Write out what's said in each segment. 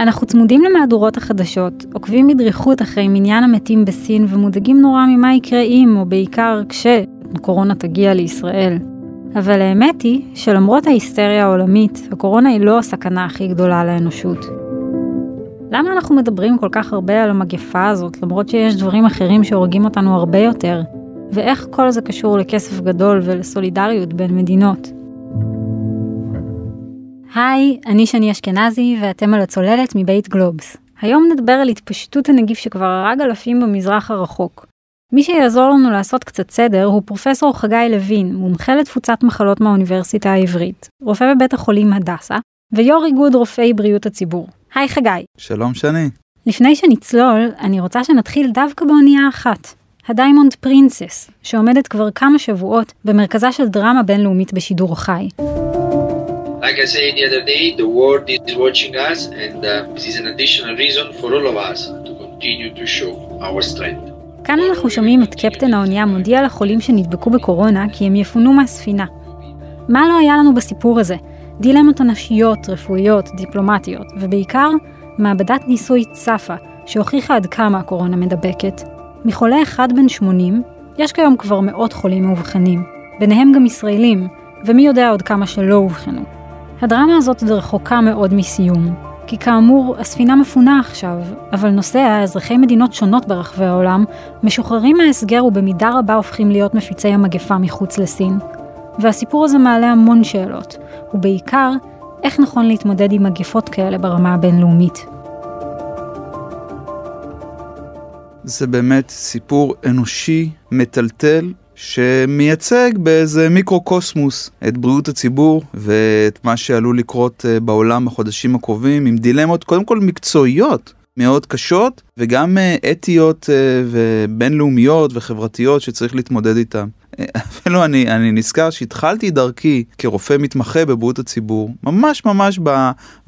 אנחנו צמודים למהדורות החדשות, עוקבים בדריכות אחרי מניין המתים בסין ומודאגים נורא ממה יקרה אם, או בעיקר כשקורונה תגיע לישראל. אבל האמת היא שלמרות ההיסטריה העולמית, הקורונה היא לא הסכנה הכי גדולה לאנושות. למה אנחנו מדברים כל כך הרבה על המגפה הזאת, למרות שיש דברים אחרים שהורגים אותנו הרבה יותר? ואיך כל זה קשור לכסף גדול ולסולידריות בין מדינות? היי, אני שני אשכנזי ואתם על הצוללת מבית גלובס. היום נדבר על התפשטות הנגיף שכבר הרג אלפים במזרח הרחוק. מי שיעזור לנו לעשות קצת סדר הוא פרופסור חגי לוין, מומחה לתפוצת מחלות מהאוניברסיטה העברית, רופא בבית החולים הדסה, ויו"ר איגוד רופאי בריאות הציבור. היי חגי. שלום שני. לפני שנצלול, אני רוצה שנתחיל דווקא באונייה אחת, הדיימונד פרינסס, שעומדת כבר כמה שבועות במרכזה של דרמה בינלאומית בשידור חי. Like I said the other day, the world is watching us and uh, this is an additional reason for all of us to continue to show our strength. כאן אנחנו שומעים את קפטן האונייה מודיע לחולים שנדבקו בקורונה כי הם יפונו מהספינה. מה לא היה לנו בסיפור הזה? דילמות אנשיות, רפואיות, דיפלומטיות, ובעיקר, מעבדת ניסוי צפה, שהוכיחה עד כמה הקורונה מדבקת. מחולה אחד בן 80, יש כיום כבר מאות חולים מאובחנים, ביניהם גם ישראלים, ומי יודע עוד כמה שלא אובחנו. הדרמה הזאת עוד רחוקה מאוד מסיום, כי כאמור, הספינה מפונה עכשיו, אבל נוסעיה, אזרחי מדינות שונות ברחבי העולם, משוחררים מההסגר ובמידה רבה הופכים להיות מפיצי המגפה מחוץ לסין. והסיפור הזה מעלה המון שאלות, ובעיקר, איך נכון להתמודד עם מגפות כאלה ברמה הבינלאומית. זה באמת סיפור אנושי, מטלטל, שמייצג באיזה מיקרו-קוסמוס את בריאות הציבור ואת מה שעלול לקרות אה, בעולם בחודשים הקרובים עם דילמות קודם כל מקצועיות מאוד קשות וגם אה, אתיות אה, ובינלאומיות וחברתיות שצריך להתמודד איתן. אפילו אני, אני נזכר שהתחלתי דרכי כרופא מתמחה בבריאות הציבור, ממש ממש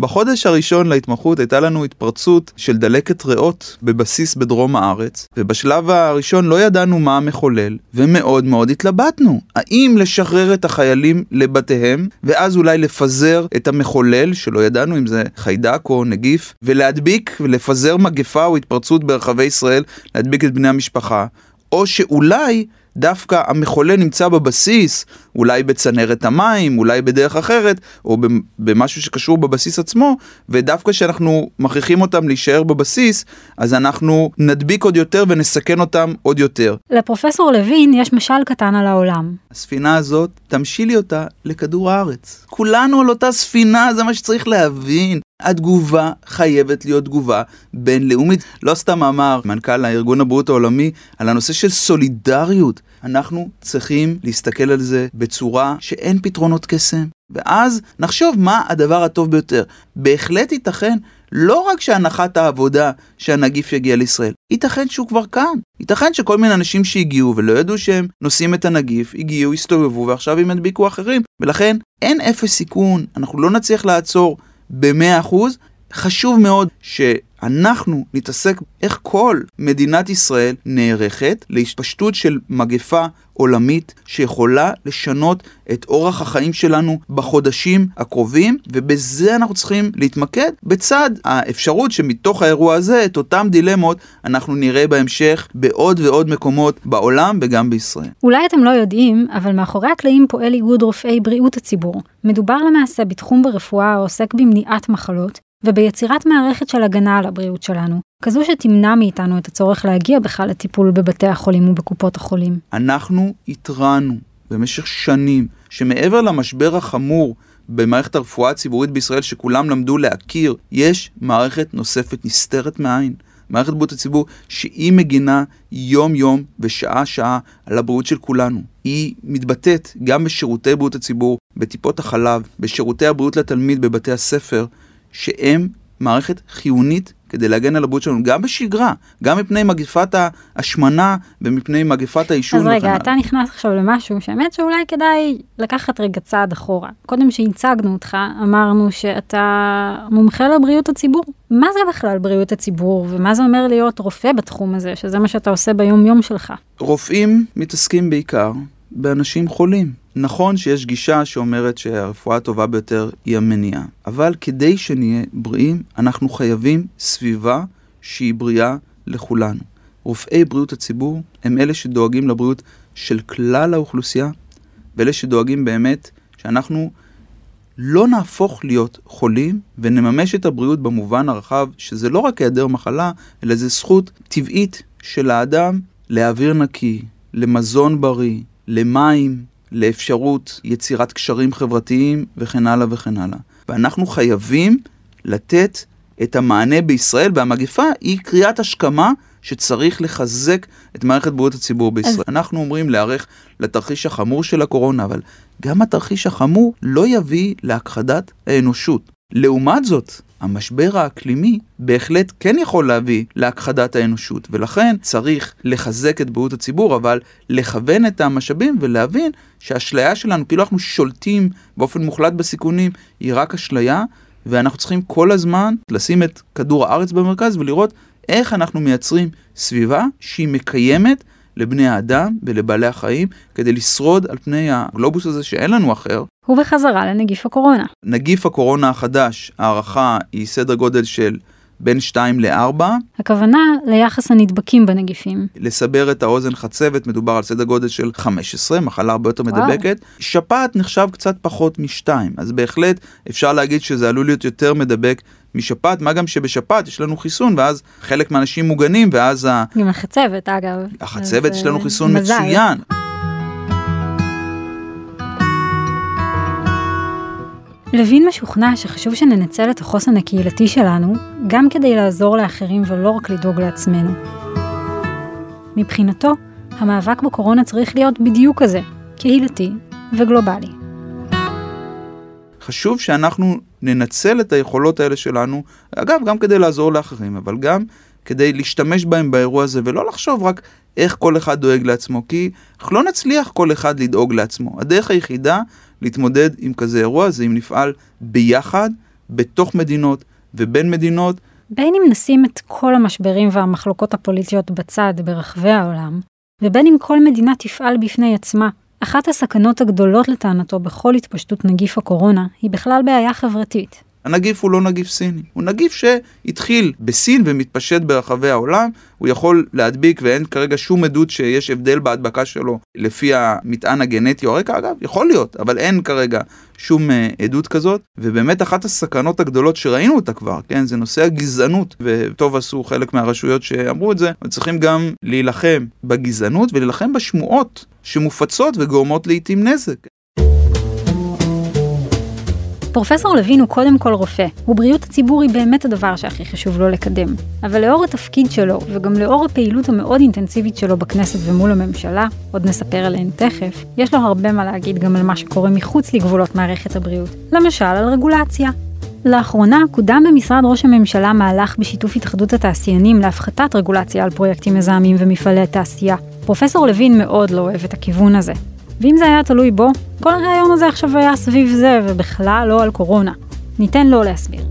בחודש הראשון להתמחות הייתה לנו התפרצות של דלקת ריאות בבסיס בדרום הארץ, ובשלב הראשון לא ידענו מה המחולל, ומאוד מאוד התלבטנו, האם לשחרר את החיילים לבתיהם, ואז אולי לפזר את המחולל, שלא ידענו אם זה חיידק או נגיף, ולהדביק ולפזר מגפה או התפרצות ברחבי ישראל, להדביק את בני המשפחה, או שאולי דווקא המחולל נמצא בבסיס, אולי בצנרת המים, אולי בדרך אחרת, או במשהו שקשור בבסיס עצמו, ודווקא כשאנחנו מכריחים אותם להישאר בבסיס, אז אנחנו נדביק עוד יותר ונסכן אותם עוד יותר. לפרופסור לוין יש משל קטן על העולם. הספינה הזאת, תמשילי אותה לכדור הארץ. כולנו על אותה ספינה, זה מה שצריך להבין. התגובה חייבת להיות תגובה בינלאומית. לא סתם אמר מנכ"ל הארגון הבריאות העולמי על הנושא של סולידריות. אנחנו צריכים להסתכל על זה בצורה שאין פתרונות קסם. ואז נחשוב מה הדבר הטוב ביותר. בהחלט ייתכן לא רק שהנחת העבודה שהנגיף יגיע לישראל, ייתכן שהוא כבר כאן. ייתכן שכל מיני אנשים שהגיעו ולא ידעו שהם נושאים את הנגיף, הגיעו, הסתובבו ועכשיו הם ידביקו אחרים. ולכן אין אפס סיכון, אנחנו לא נצליח לעצור ב-100%. חשוב מאוד שאנחנו נתעסק איך כל מדינת ישראל נערכת להתפשטות של מגפה עולמית שיכולה לשנות את אורח החיים שלנו בחודשים הקרובים, ובזה אנחנו צריכים להתמקד בצד האפשרות שמתוך האירוע הזה את אותם דילמות אנחנו נראה בהמשך בעוד ועוד מקומות בעולם וגם בישראל. אולי אתם לא יודעים, אבל מאחורי הקלעים פועל איגוד רופאי בריאות הציבור. מדובר למעשה בתחום ברפואה העוסק במניעת מחלות, וביצירת מערכת של הגנה על הבריאות שלנו, כזו שתמנע מאיתנו את הצורך להגיע בכלל לטיפול בבתי החולים ובקופות החולים. אנחנו התרענו במשך שנים שמעבר למשבר החמור במערכת הרפואה הציבורית בישראל שכולם למדו להכיר, יש מערכת נוספת נסתרת מעין. מערכת בריאות הציבור שהיא מגינה יום יום ושעה שעה על הבריאות של כולנו. היא מתבטאת גם בשירותי בריאות הציבור, בטיפות החלב, בשירותי הבריאות לתלמיד בבתי הספר, שהם מערכת חיונית כדי להגן על הבריאות שלנו, גם בשגרה, גם מפני מגפת ההשמנה ומפני מגפת העישון. אז רגע, אתה נכנס עכשיו למשהו שהאמת שאולי כדאי לקחת רגע צעד אחורה. קודם שהצגנו אותך, אמרנו שאתה מומחה לבריאות הציבור. מה זה בכלל בריאות הציבור, ומה זה אומר להיות רופא בתחום הזה, שזה מה שאתה עושה ביום-יום שלך? רופאים מתעסקים בעיקר באנשים חולים. נכון שיש גישה שאומרת שהרפואה הטובה ביותר היא המניעה, אבל כדי שנהיה בריאים, אנחנו חייבים סביבה שהיא בריאה לכולנו. רופאי בריאות הציבור הם אלה שדואגים לבריאות של כלל האוכלוסייה, ואלה שדואגים באמת שאנחנו לא נהפוך להיות חולים ונממש את הבריאות במובן הרחב, שזה לא רק היעדר מחלה, אלא זה זכות טבעית של האדם לאוויר נקי, למזון בריא, למים, לאפשרות יצירת קשרים חברתיים וכן הלאה וכן הלאה. ואנחנו חייבים לתת את המענה בישראל, והמגפה היא קריאת השכמה שצריך לחזק את מערכת בריאות הציבור בישראל. אז... אנחנו אומרים להיערך לתרחיש החמור של הקורונה, אבל גם התרחיש החמור לא יביא להכחדת האנושות. לעומת זאת, המשבר האקלימי בהחלט כן יכול להביא להכחדת האנושות, ולכן צריך לחזק את בריאות הציבור, אבל לכוון את המשאבים ולהבין שהאשליה שלנו, כאילו אנחנו שולטים באופן מוחלט בסיכונים, היא רק אשליה, ואנחנו צריכים כל הזמן לשים את כדור הארץ במרכז ולראות איך אנחנו מייצרים סביבה שהיא מקיימת לבני האדם ולבעלי החיים כדי לשרוד על פני הגלובוס הזה שאין לנו אחר. ובחזרה לנגיף הקורונה. נגיף הקורונה החדש, ההערכה היא סדר גודל של בין 2 ל-4. הכוונה ליחס הנדבקים בנגיפים. לסבר את האוזן חצבת, מדובר על סדר גודל של 15, מחלה הרבה יותר וואו. מדבקת. שפעת נחשב קצת פחות מ-2, אז בהחלט אפשר להגיד שזה עלול להיות יותר מדבק משפעת, מה גם שבשפעת יש לנו חיסון, ואז חלק מהאנשים מוגנים, ואז ה... גם החצבת, אגב. החצבת, יש לנו אה, חיסון מזל. מצוין. לוין משוכנע שחשוב שננצל את החוסן הקהילתי שלנו, גם כדי לעזור לאחרים ולא רק לדאוג לעצמנו. מבחינתו, המאבק בקורונה צריך להיות בדיוק כזה, קהילתי וגלובלי. חשוב שאנחנו ננצל את היכולות האלה שלנו, אגב, גם כדי לעזור לאחרים, אבל גם כדי להשתמש בהם באירוע הזה, ולא לחשוב רק איך כל אחד דואג לעצמו, כי אנחנו לא נצליח כל אחד לדאוג לעצמו. הדרך היחידה להתמודד עם כזה אירוע זה אם נפעל ביחד, בתוך מדינות ובין מדינות. בין אם נשים את כל המשברים והמחלוקות הפוליטיות בצד ברחבי העולם, ובין אם כל מדינה תפעל בפני עצמה, אחת הסכנות הגדולות לטענתו בכל התפשטות נגיף הקורונה היא בכלל בעיה חברתית. הנגיף הוא לא נגיף סיני, הוא נגיף שהתחיל בסין ומתפשט ברחבי העולם, הוא יכול להדביק ואין כרגע שום עדות שיש הבדל בהדבקה שלו לפי המטען הגנטי או הרקע, אגב, יכול להיות, אבל אין כרגע שום uh, עדות כזאת, ובאמת אחת הסכנות הגדולות שראינו אותה כבר, כן, זה נושא הגזענות, וטוב עשו חלק מהרשויות שאמרו את זה, צריכים גם להילחם בגזענות ולהילחם בשמועות שמופצות וגורמות לעיתים נזק. פרופסור לוין הוא קודם כל רופא, ובריאות הציבור היא באמת הדבר שהכי חשוב לו לקדם. אבל לאור התפקיד שלו, וגם לאור הפעילות המאוד אינטנסיבית שלו בכנסת ומול הממשלה, עוד נספר עליהן תכף, יש לו הרבה מה להגיד גם על מה שקורה מחוץ לגבולות מערכת הבריאות. למשל, על רגולציה. לאחרונה קודם במשרד ראש הממשלה מהלך בשיתוף התאחדות התעשיינים להפחתת רגולציה על פרויקטים מזהמים ומפעלי תעשייה. פרופסור לוין מאוד לא אוהב את הכיוון הזה, ואם זה היה תלוי בו, כל הרעיון הזה עכשיו היה סביב זה, ובכלל לא על קורונה. ניתן לו להסביר.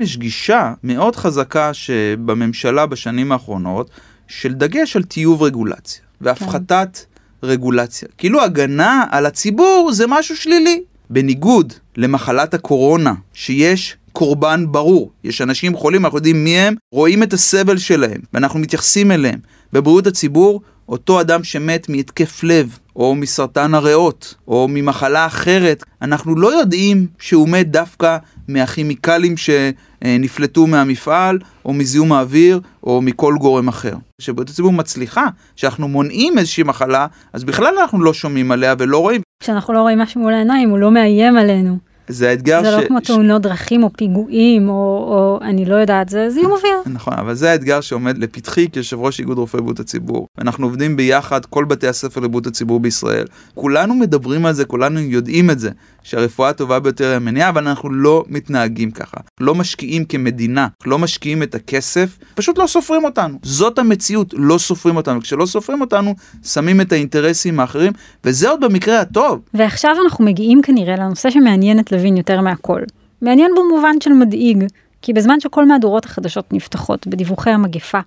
יש גישה מאוד חזקה שבממשלה בשנים האחרונות, של דגש על טיוב רגולציה, והפחתת כן. רגולציה. כאילו הגנה על הציבור זה משהו שלילי. בניגוד למחלת הקורונה, שיש קורבן ברור. יש אנשים חולים, אנחנו יודעים מי הם, רואים את הסבל שלהם, ואנחנו מתייחסים אליהם. בבריאות הציבור, אותו אדם שמת מהתקף לב, או מסרטן הריאות, או ממחלה אחרת, אנחנו לא יודעים שהוא מת דווקא מהכימיקלים שנפלטו מהמפעל, או מזיהום האוויר, או מכל גורם אחר. כשבריאות הציבור מצליחה, שאנחנו מונעים איזושהי מחלה, אז בכלל אנחנו לא שומעים עליה ולא רואים. כשאנחנו לא רואים משהו מול העיניים, הוא לא מאיים עלינו. זה האתגר זה לא ש... לא כמו תאונות דרכים או פיגועים או, או אני לא יודעת, זה זיהום אוויר. נכון, אבל זה האתגר שעומד לפתחי כיושב ראש איגוד רופאי בריאות הציבור. אנחנו עובדים ביחד, כל בתי הספר לבריאות הציבור בישראל. כולנו מדברים על זה, כולנו יודעים את זה, שהרפואה הטובה ביותר היא המניעה, אבל אנחנו לא מתנהגים ככה. לא משקיעים כמדינה, לא משקיעים את הכסף, פשוט לא סופרים אותנו. זאת המציאות, לא סופרים אותנו. כשלא סופרים אותנו, שמים את האינטרסים האחרים, וזה עוד במקרה הטוב. ועכשיו אנחנו מגיעים כנראה לנושא שמעניין את לוין יותר מהכל. מעניין במובן של מדאיג, כי בזמן שכל מהדורות החדשות נפתחות בדיווחי המגפה,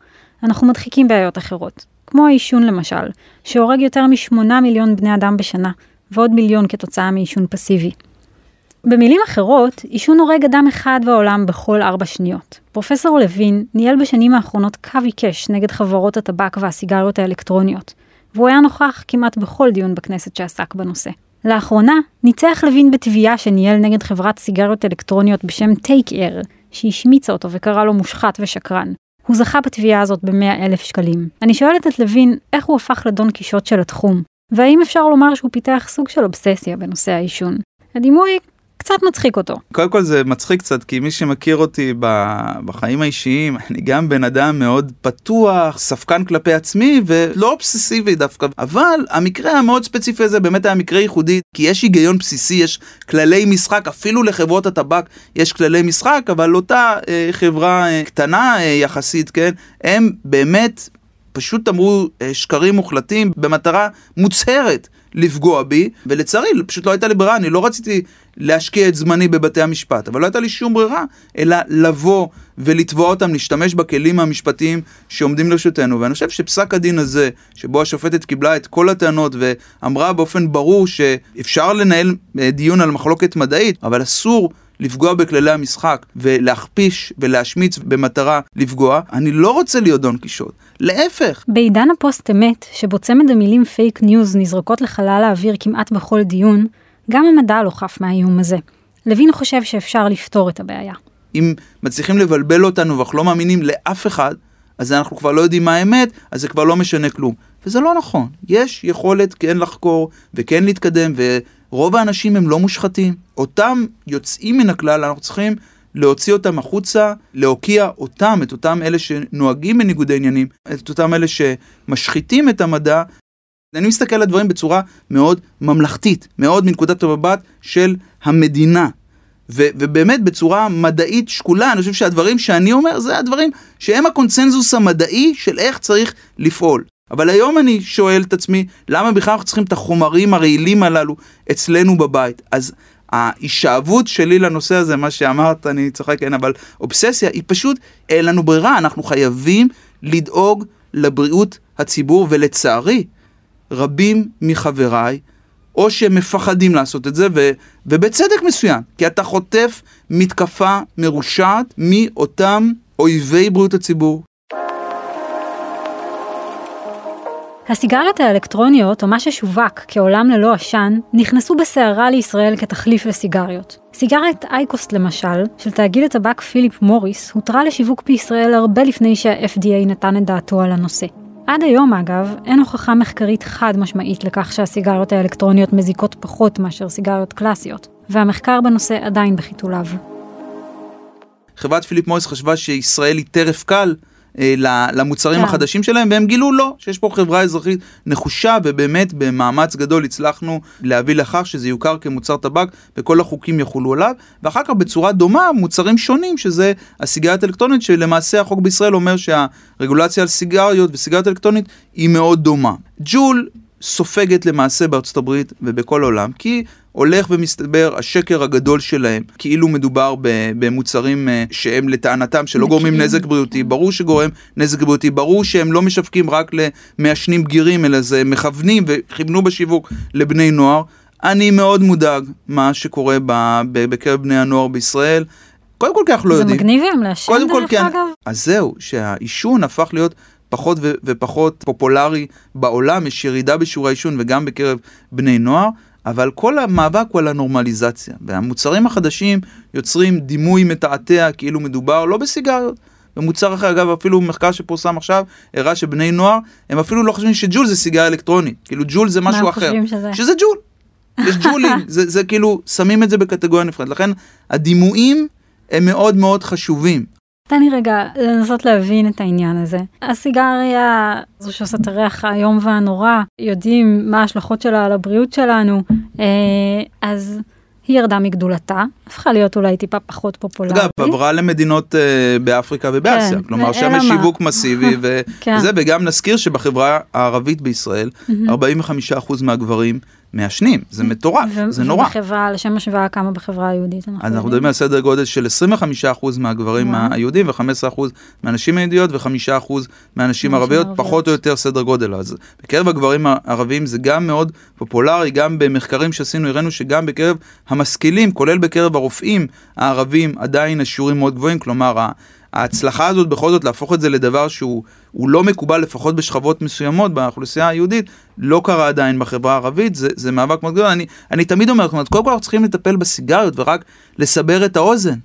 אנחנו מדחיקים בעיות אחרות, כמו העישון למשל, שהורג יותר משמונה מיליון בני אדם בשנה, ועוד מיליון כתוצאה מעישון פסיבי. במילים אחרות, עישון הורג אדם אחד בעולם בכל ארבע שניות. פרופסור לוין ניהל בשנים האחרונות קו עיקש נגד חברות הטבק והסיגריות האלקטרוניות, והוא היה נוכח כמעט בכל דיון בכנסת שעסק בנושא. לאחרונה ניצח לוין בתביעה שניהל נגד חברת סיגריות אלקטרוניות בשם טייק אייר, שהשמיצה אותו וקרא לו מושחת ושקרן. הוא זכה בתביעה הזאת ב-100 אלף שקלים. אני שואלת את לוין איך הוא הפך לדון קישוט של התחום, והאם אפשר לומר שהוא פיתח סוג של אובססיה בנושא העישון. הדימוי קצת מצחיק אותו. קודם כל זה מצחיק קצת, כי מי שמכיר אותי בחיים האישיים, אני גם בן אדם מאוד פתוח, ספקן כלפי עצמי, ולא אובססיבי דווקא. אבל המקרה המאוד ספציפי הזה באמת היה מקרה ייחודי, כי יש היגיון בסיסי, יש כללי משחק, אפילו לחברות הטבק יש כללי משחק, אבל אותה אה, חברה אה, קטנה אה, יחסית, כן, הם באמת פשוט אמרו אה, שקרים מוחלטים במטרה מוצהרת לפגוע בי, ולצערי פשוט לא הייתה לי ברירה, אני לא רציתי להשקיע את זמני בבתי המשפט, אבל לא הייתה לי שום ברירה, אלא לבוא ולתבוע אותם, להשתמש בכלים המשפטיים שעומדים לרשותנו. ואני חושב שפסק הדין הזה, שבו השופטת קיבלה את כל הטענות ואמרה באופן ברור שאפשר לנהל אה, דיון על מחלוקת מדעית, אבל אסור לפגוע בכללי המשחק ולהכפיש ולהשמיץ במטרה לפגוע, אני לא רוצה להיות דון קישוט. להפך. בעידן הפוסט אמת, שבו צמד המילים פייק ניוז נזרקות לחלל האוויר כמעט בכל דיון, גם המדע לא חף מהאיום הזה. לוין חושב שאפשר לפתור את הבעיה. אם מצליחים לבלבל אותנו ואנחנו לא מאמינים לאף אחד, אז אנחנו כבר לא יודעים מה האמת, אז זה כבר לא משנה כלום. וזה לא נכון. יש יכולת כן לחקור וכן להתקדם, ורוב האנשים הם לא מושחתים. אותם יוצאים מן הכלל, אנחנו צריכים להוציא אותם החוצה, להוקיע אותם, את אותם אלה שנוהגים בניגודי עניינים, את אותם אלה שמשחיתים את המדע. אני מסתכל על הדברים בצורה מאוד ממלכתית, מאוד מנקודת המבט של המדינה. ו- ובאמת בצורה מדעית שקולה, אני חושב שהדברים שאני אומר זה הדברים שהם הקונצנזוס המדעי של איך צריך לפעול. אבל היום אני שואל את עצמי, למה בכלל אנחנו צריכים את החומרים הרעילים הללו אצלנו בבית? אז ההישאבות שלי לנושא הזה, מה שאמרת, אני צוחק, כן, אבל אובססיה, היא פשוט, אין לנו ברירה, אנחנו חייבים לדאוג לבריאות הציבור, ולצערי, רבים מחבריי, או שהם מפחדים לעשות את זה, ו, ובצדק מסוים, כי אתה חוטף מתקפה מרושעת מאותם אויבי בריאות הציבור, הסיגריות האלקטרוניות, או מה ששווק כעולם ללא עשן, נכנסו בסערה לישראל כתחליף לסיגריות. סיגריית אייקוסט למשל, של תאגיד הטבק פיליפ מוריס, הותרה לשיווק בישראל הרבה לפני שה-FDA נתן את דעתו על הנושא. עד היום אגב, אין הוכחה מחקרית חד משמעית לכך שהסיגריות האלקטרוניות מזיקות פחות מאשר סיגריות קלאסיות, והמחקר בנושא עדיין בחיתוליו. חברת פיליפ מוריס חשבה שישראל היא טרף קל למוצרים כן. החדשים שלהם, והם גילו לא, שיש פה חברה אזרחית נחושה, ובאמת במאמץ גדול הצלחנו להביא לכך שזה יוכר כמוצר טבק, וכל החוקים יחולו עליו, ואחר כך בצורה דומה מוצרים שונים, שזה הסיגריות האלקטרונית, שלמעשה החוק בישראל אומר שהרגולציה על סיגריות וסיגריות אלקטרונית היא מאוד דומה. ג'ול סופגת למעשה בארצות הברית ובכל העולם, כי הולך ומסתבר השקר הגדול שלהם, כאילו מדובר במוצרים אה, שהם לטענתם שלא גורמים נזק בריאותי, ברור שגורם נזק בריאותי, ברור שהם לא משווקים רק למעשנים בגירים, אלא זה מכוונים וכיוונו בשיווק לבני נוער. אני מאוד מודאג מה שקורה בקרב בני הנוער בישראל. קודם כל כי אנחנו לא יודעים. זה מגניב הם לעשן דרך אגב? אז זהו, שהעישון הפך להיות פחות ופחות פופולרי בעולם, יש ירידה בשיעורי העישון וגם בקרב בני נוער, אבל כל המאבק הוא על הנורמליזציה, והמוצרים החדשים יוצרים דימוי מתעתע כאילו מדובר לא בסיגריות. במוצר אחר, אגב, אפילו מחקר שפורסם עכשיו, הראה שבני נוער, הם אפילו לא חושבים שג'ול זה סיגריה אלקטרונית. כאילו ג'ול זה משהו אחר. שזה? שזה ג'ול. יש ג'ולים, זה, זה כאילו, שמים את זה בקטגוריה נפרדת. לכן הדימויים הם מאוד מאוד חשובים. תן לי רגע לנסות להבין את העניין הזה. הסיגריה, זו שעושה את הריח האיום והנורא, יודעים מה ההשלכות שלה על הבריאות שלנו, אה, אז היא ירדה מגדולתה, הפכה להיות אולי טיפה פחות פופולרית. אגב, עברה למדינות uh, באפריקה ובאסיה, כן, כלומר שם יש שיווק מסיבי, ו- כן. וזה, וגם נזכיר שבחברה הערבית בישראל, 45% מהגברים מעשנים, זה מטורף, ו- זה נורא. ובחברה, לשם השוואה, כמה בחברה היהודית אז אנחנו מדברים על סדר גודל של 25% מהגברים וואו. היהודים ו-15% מהנשים היהודיות ו-5% מהנשים הערביות, ערביות. פחות או יותר סדר גודל. אז בקרב הגברים הערבים זה גם מאוד פופולרי, גם במחקרים שעשינו הראינו שגם בקרב המשכילים, כולל בקרב הרופאים הערבים, עדיין השיעורים מאוד גבוהים, כלומר ההצלחה הזאת בכל זאת להפוך את זה לדבר שהוא הוא לא מקובל לפחות בשכבות מסוימות באוכלוסייה היהודית, לא קרה עדיין בחברה הערבית, זה, זה מאבק מאוד גדול. אני, אני תמיד אומר, קודם כל אנחנו צריכים לטפל בסיגריות ורק לסבר את האוזן.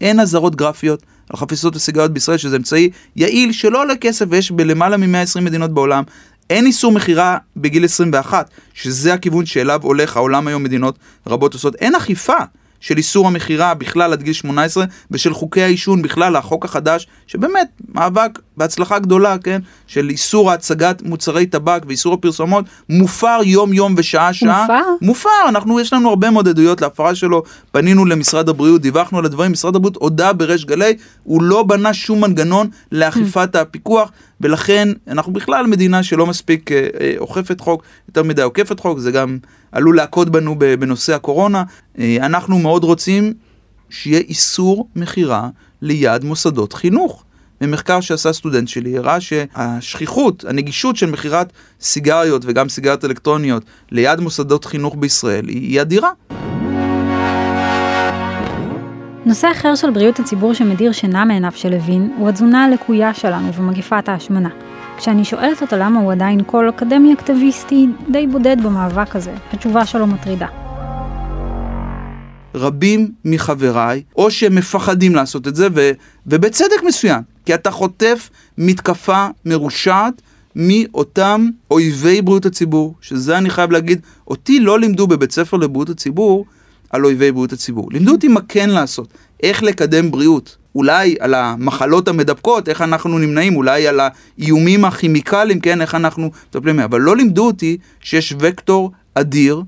אין אזהרות גרפיות על חפיסות וסיגריות בישראל, שזה אמצעי יעיל שלא עולה כסף ויש בלמעלה מ-120 מדינות בעולם. אין איסור מכירה בגיל 21, שזה הכיוון שאליו הולך העולם היום, מדינות רבות עושות. אין אכיפה של איסור המכירה בכלל עד גיל 18 ושל חוקי העישון בכלל, החוק החדש, שבאמת מאבק בהצלחה גדולה, כן, של איסור הצגת מוצרי טבק ואיסור הפרסומות, מופר יום יום ושעה שעה. מופר? מופר, אנחנו, יש לנו הרבה מאוד עדויות להפרה שלו, פנינו למשרד הבריאות, דיווחנו על הדברים, משרד הבריאות הודה בריש גלי, הוא לא בנה שום מנגנון לאכיפת הפיקוח, ולכן אנחנו בכלל מדינה שלא מספיק אה, אה, אוכפת חוק, יותר מדי עוקפת חוק, זה גם עלול להכות בנו בנושא הקורונה. אה, אנחנו מאוד רוצים שיהיה איסור מכירה ליד מוסדות חינוך. ממחקר שעשה סטודנט שלי הראה שהשכיחות, הנגישות של מכירת סיגריות וגם סיגריות אלקטרוניות ליד מוסדות חינוך בישראל היא אדירה. נושא אחר של בריאות הציבור שמדיר שינה מעיניו של לוין, הוא התזונה הלקויה שלנו ומגפת ההשמנה. כשאני שואלת אותו למה הוא עדיין קול אקדמי אקטיביסטי די בודד במאבק הזה, התשובה שלו מטרידה. רבים מחבריי, או שהם מפחדים לעשות את זה, ו, ובצדק מסוים, כי אתה חוטף מתקפה מרושעת מאותם אויבי בריאות הציבור, שזה אני חייב להגיד, אותי לא לימדו בבית ספר לבריאות הציבור על אויבי בריאות הציבור. לימדו אותי מה כן לעשות, איך לקדם בריאות. אולי על המחלות המדבקות, איך אנחנו נמנעים, אולי על האיומים הכימיקליים, כן, איך אנחנו מטפלים אבל לא לימדו אותי שיש וקטור אדיר,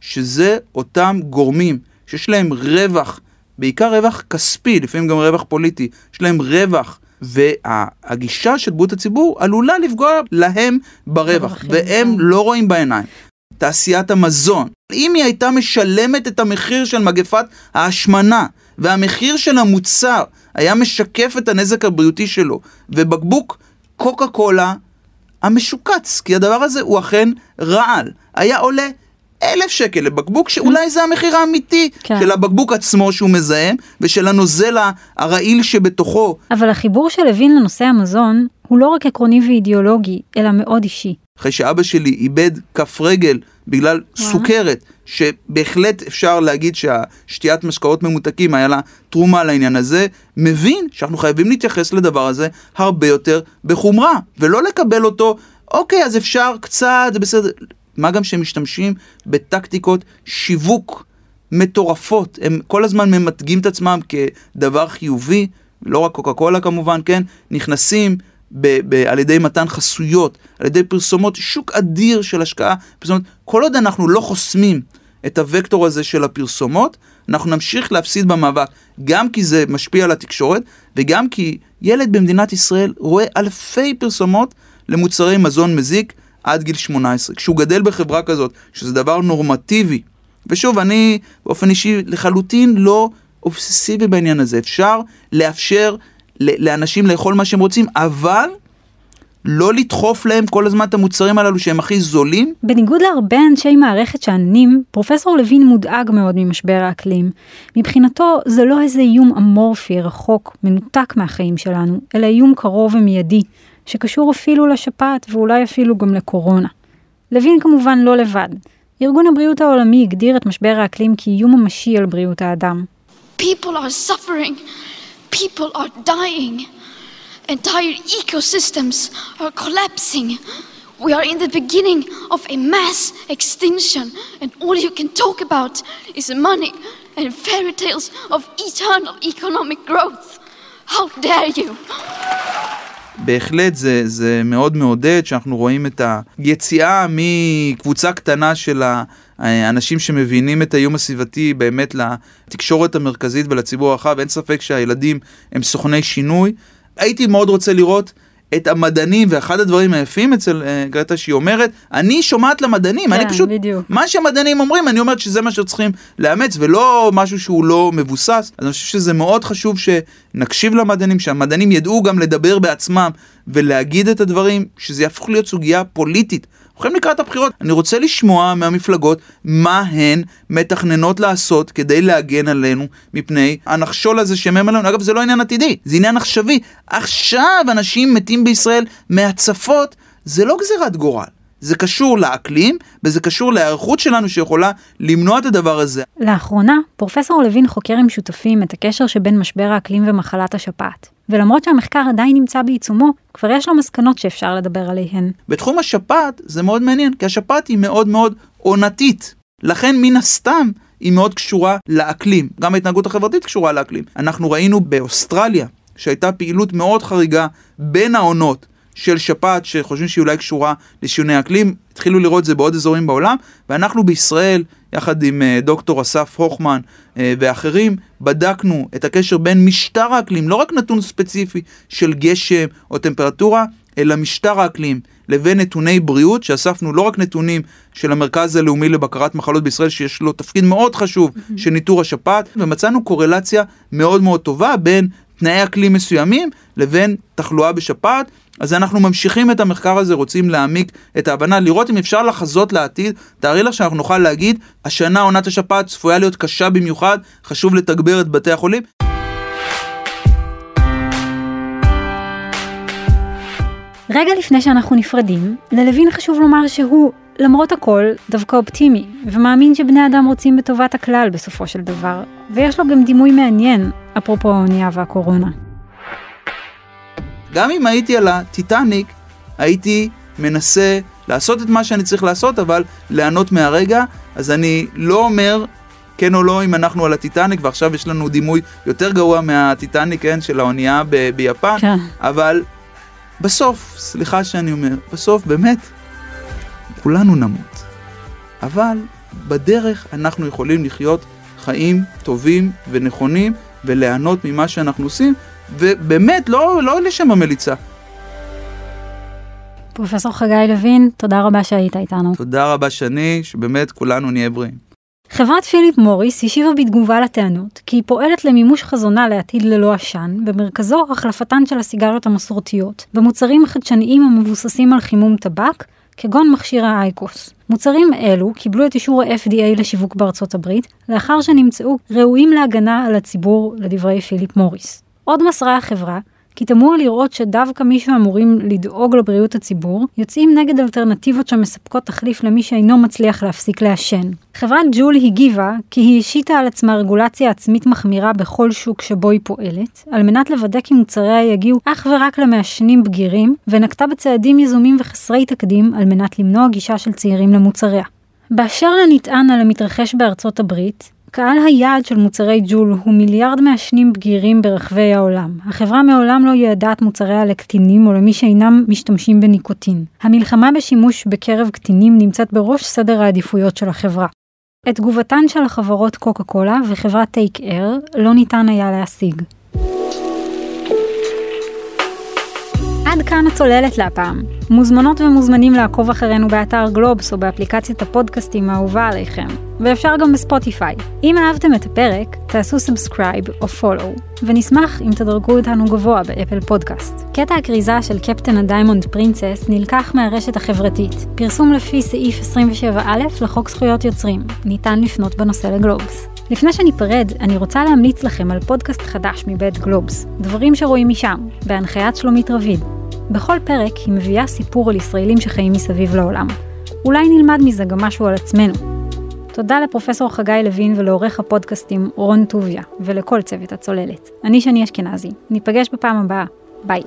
שזה אותם גורמים שיש להם רווח, בעיקר רווח כספי, לפעמים גם רווח פוליטי, יש להם רווח, והגישה של בריאות הציבור עלולה לפגוע להם ברווח, והם כן. לא רואים בעיניים. תעשיית המזון, אם היא הייתה משלמת את המחיר של מגפת ההשמנה, והמחיר של המוצר היה משקף את הנזק הבריאותי שלו, ובקבוק קוקה קולה המשוקץ, כי הדבר הזה הוא אכן רעל, היה עולה אלף שקל לבקבוק, שאולי זה המחיר האמיתי כן. של הבקבוק עצמו שהוא מזהם, ושל הנוזל הרעיל שבתוכו. אבל החיבור של לוין לנושא המזון הוא לא רק עקרוני ואידיאולוגי, אלא מאוד אישי. אחרי שאבא שלי איבד כף רגל בגלל סוכרת, שבהחלט אפשר להגיד שהשתיית משקאות ממותקים היה לה תרומה לעניין הזה, מבין שאנחנו חייבים להתייחס לדבר הזה הרבה יותר בחומרה, ולא לקבל אותו, אוקיי, אז אפשר קצת, זה בסדר. מה גם שהם משתמשים בטקטיקות שיווק מטורפות, הם כל הזמן ממתגים את עצמם כדבר חיובי, לא רק קוקה קולה כמובן, כן, נכנסים ב- ב- על ידי מתן חסויות, על ידי פרסומות, שוק אדיר של השקעה, פרסומות, כל עוד אנחנו לא חוסמים את הוקטור הזה של הפרסומות, אנחנו נמשיך להפסיד במאבק, גם כי זה משפיע על התקשורת, וגם כי ילד במדינת ישראל רואה אלפי פרסומות למוצרי מזון מזיק עד גיל 18. כשהוא גדל בחברה כזאת, שזה דבר נורמטיבי, ושוב, אני באופן אישי לחלוטין לא אובססיבי בעניין הזה. אפשר לאפשר לאנשים לאכול מה שהם רוצים, אבל לא לדחוף להם כל הזמן את המוצרים הללו שהם הכי זולים. בניגוד להרבה אנשי מערכת שעננים, פרופסור לוין מודאג מאוד ממשבר האקלים. מבחינתו זה לא איזה איום אמורפי, רחוק, מנותק מהחיים שלנו, אלא איום קרוב ומיידי, שקשור אפילו לשפעת ואולי אפילו גם לקורונה. לוין כמובן לא לבד. ארגון הבריאות העולמי הגדיר את משבר האקלים כאיום ממשי על בריאות האדם. People are suffering. People are dying. Entire ecosystems are collapsing. We are in the beginning of a mass extinction, and all you can talk about is money and fairy tales of eternal economic growth. How dare you! בהחלט זה, זה מאוד מעודד שאנחנו רואים את היציאה מקבוצה קטנה של האנשים שמבינים את האיום הסביבתי באמת לתקשורת המרכזית ולציבור הרחב. אין ספק שהילדים הם סוכני שינוי. הייתי מאוד רוצה לראות את המדענים, ואחד הדברים היפים אצל uh, גרטה שהיא אומרת, אני שומעת למדענים, אני כן, פשוט, בדיוק. מה שהמדענים אומרים, אני אומרת שזה מה שצריכים לאמץ, ולא משהו שהוא לא מבוסס. אז אני חושב שזה מאוד חשוב שנקשיב למדענים, שהמדענים ידעו גם לדבר בעצמם ולהגיד את הדברים, שזה יהפוך להיות סוגיה פוליטית. הולכים לקראת הבחירות, אני רוצה לשמוע מהמפלגות מה הן מתכננות לעשות כדי להגן עלינו מפני הנחשול הזה שמם עלינו. אגב, זה לא עניין עתידי, זה עניין עכשווי. עכשיו אנשים מתים בישראל מהצפות, זה לא גזירת גורל. זה קשור לאקלים, וזה קשור להיערכות שלנו שיכולה למנוע את הדבר הזה. לאחרונה, פרופסור לוין חוקר עם שותפים את הקשר שבין משבר האקלים ומחלת השפעת. ולמרות שהמחקר עדיין נמצא בעיצומו, כבר יש לו מסקנות שאפשר לדבר עליהן. בתחום השפעת זה מאוד מעניין, כי השפעת היא מאוד מאוד עונתית. לכן מן הסתם היא מאוד קשורה לאקלים. גם ההתנהגות החברתית קשורה לאקלים. אנחנו ראינו באוסטרליה שהייתה פעילות מאוד חריגה בין העונות של שפעת שחושבים שהיא אולי קשורה לשינוי אקלים. התחילו לראות את זה בעוד אזורים בעולם, ואנחנו בישראל, יחד עם uh, דוקטור אסף הוכמן uh, ואחרים, בדקנו את הקשר בין משטר האקלים, לא רק נתון ספציפי של גשם או טמפרטורה, אלא משטר האקלים, לבין נתוני בריאות, שאספנו לא רק נתונים של המרכז הלאומי לבקרת מחלות בישראל, שיש לו תפקיד מאוד חשוב של ניטור השפעת, ומצאנו קורלציה מאוד מאוד טובה בין תנאי אקלים מסוימים לבין תחלואה בשפעת. אז אנחנו ממשיכים את המחקר הזה, רוצים להעמיק את ההבנה, לראות אם אפשר לחזות לעתיד. תארי לך שאנחנו נוכל להגיד, השנה עונת השפעת צפויה להיות קשה במיוחד, חשוב לתגבר את בתי החולים. רגע לפני שאנחנו נפרדים, ללוין חשוב לומר שהוא, למרות הכל, דווקא אופטימי, ומאמין שבני אדם רוצים בטובת הכלל בסופו של דבר, ויש לו גם דימוי מעניין, אפרופו האונייה והקורונה. גם אם הייתי על הטיטניק, הייתי מנסה לעשות את מה שאני צריך לעשות, אבל ליהנות מהרגע, אז אני לא אומר כן או לא אם אנחנו על הטיטניק, ועכשיו יש לנו דימוי יותר גרוע מהטיטניק, כן, של האונייה ב- ביפן, כן. אבל בסוף, סליחה שאני אומר, בסוף באמת, כולנו נמות. אבל בדרך אנחנו יכולים לחיות חיים טובים ונכונים וליהנות ממה שאנחנו עושים, ובאמת, לא, לא לשם המליצה. פרופסור חגי לוין, תודה רבה שהיית איתנו. תודה רבה שני, שבאמת כולנו נהיה בריאים. חברת פיליפ מוריס השיבה בתגובה לטענות כי היא פועלת למימוש חזונה לעתיד ללא עשן, במרכזו החלפתן של הסיגריות המסורתיות, במוצרים חדשניים המבוססים על חימום טבק, כגון מכשיר האייקוס. מוצרים אלו קיבלו את אישור ה-FDA לשיווק בארצות הברית, לאחר שנמצאו ראויים להגנה על הציבור, לדברי פיליפ מוריס. עוד מסרה החברה, כי תמוה לראות שדווקא מי שאמורים לדאוג לבריאות הציבור, יוצאים נגד אלטרנטיבות שמספקות תחליף למי שאינו מצליח להפסיק לעשן. חברת ג'ול הגיבה כי היא השיתה על עצמה רגולציה עצמית מחמירה בכל שוק שבו היא פועלת, על מנת לוודא כי מוצריה יגיעו אך ורק למעשנים בגירים, ונקטה בצעדים יזומים וחסרי תקדים על מנת למנוע גישה של צעירים למוצריה. באשר לנטען על המתרחש בארצות הברית, קהל היעד של מוצרי ג'ול הוא מיליארד מעשנים בגירים ברחבי העולם. החברה מעולם לא יעדה את מוצריה לקטינים או למי שאינם משתמשים בניקוטין. המלחמה בשימוש בקרב קטינים נמצאת בראש סדר העדיפויות של החברה. את תגובתן של החברות קוקה קולה וחברת טייק אייר לא ניתן היה להשיג. עד כאן הצוללת להפעם. מוזמנות ומוזמנים לעקוב אחרינו באתר גלובס או באפליקציית הפודקאסטים האהובה עליכם, ואפשר גם בספוטיפיי. אם אהבתם את הפרק, תעשו subscribe או follow, ונשמח אם תדרגו אותנו גבוה באפל פודקאסט. קטע הכריזה של קפטן הדיימונד פרינצס נלקח מהרשת החברתית, פרסום לפי סעיף 27א לחוק זכויות יוצרים, ניתן לפנות בנושא לגלובס. לפני שניפרד, אני רוצה להמליץ לכם על פודקאסט חדש מבית גלובס, דברים שרואים משם, בהנחיית שלומית רביד. בכל פרק היא מביאה סיפור על ישראלים שחיים מסביב לעולם. אולי נלמד מזה גם משהו על עצמנו. תודה לפרופסור חגי לוין ולעורך הפודקאסטים רון טוביה, ולכל צוות הצוללת. אני שני אשכנזי. ניפגש בפעם הבאה. ביי.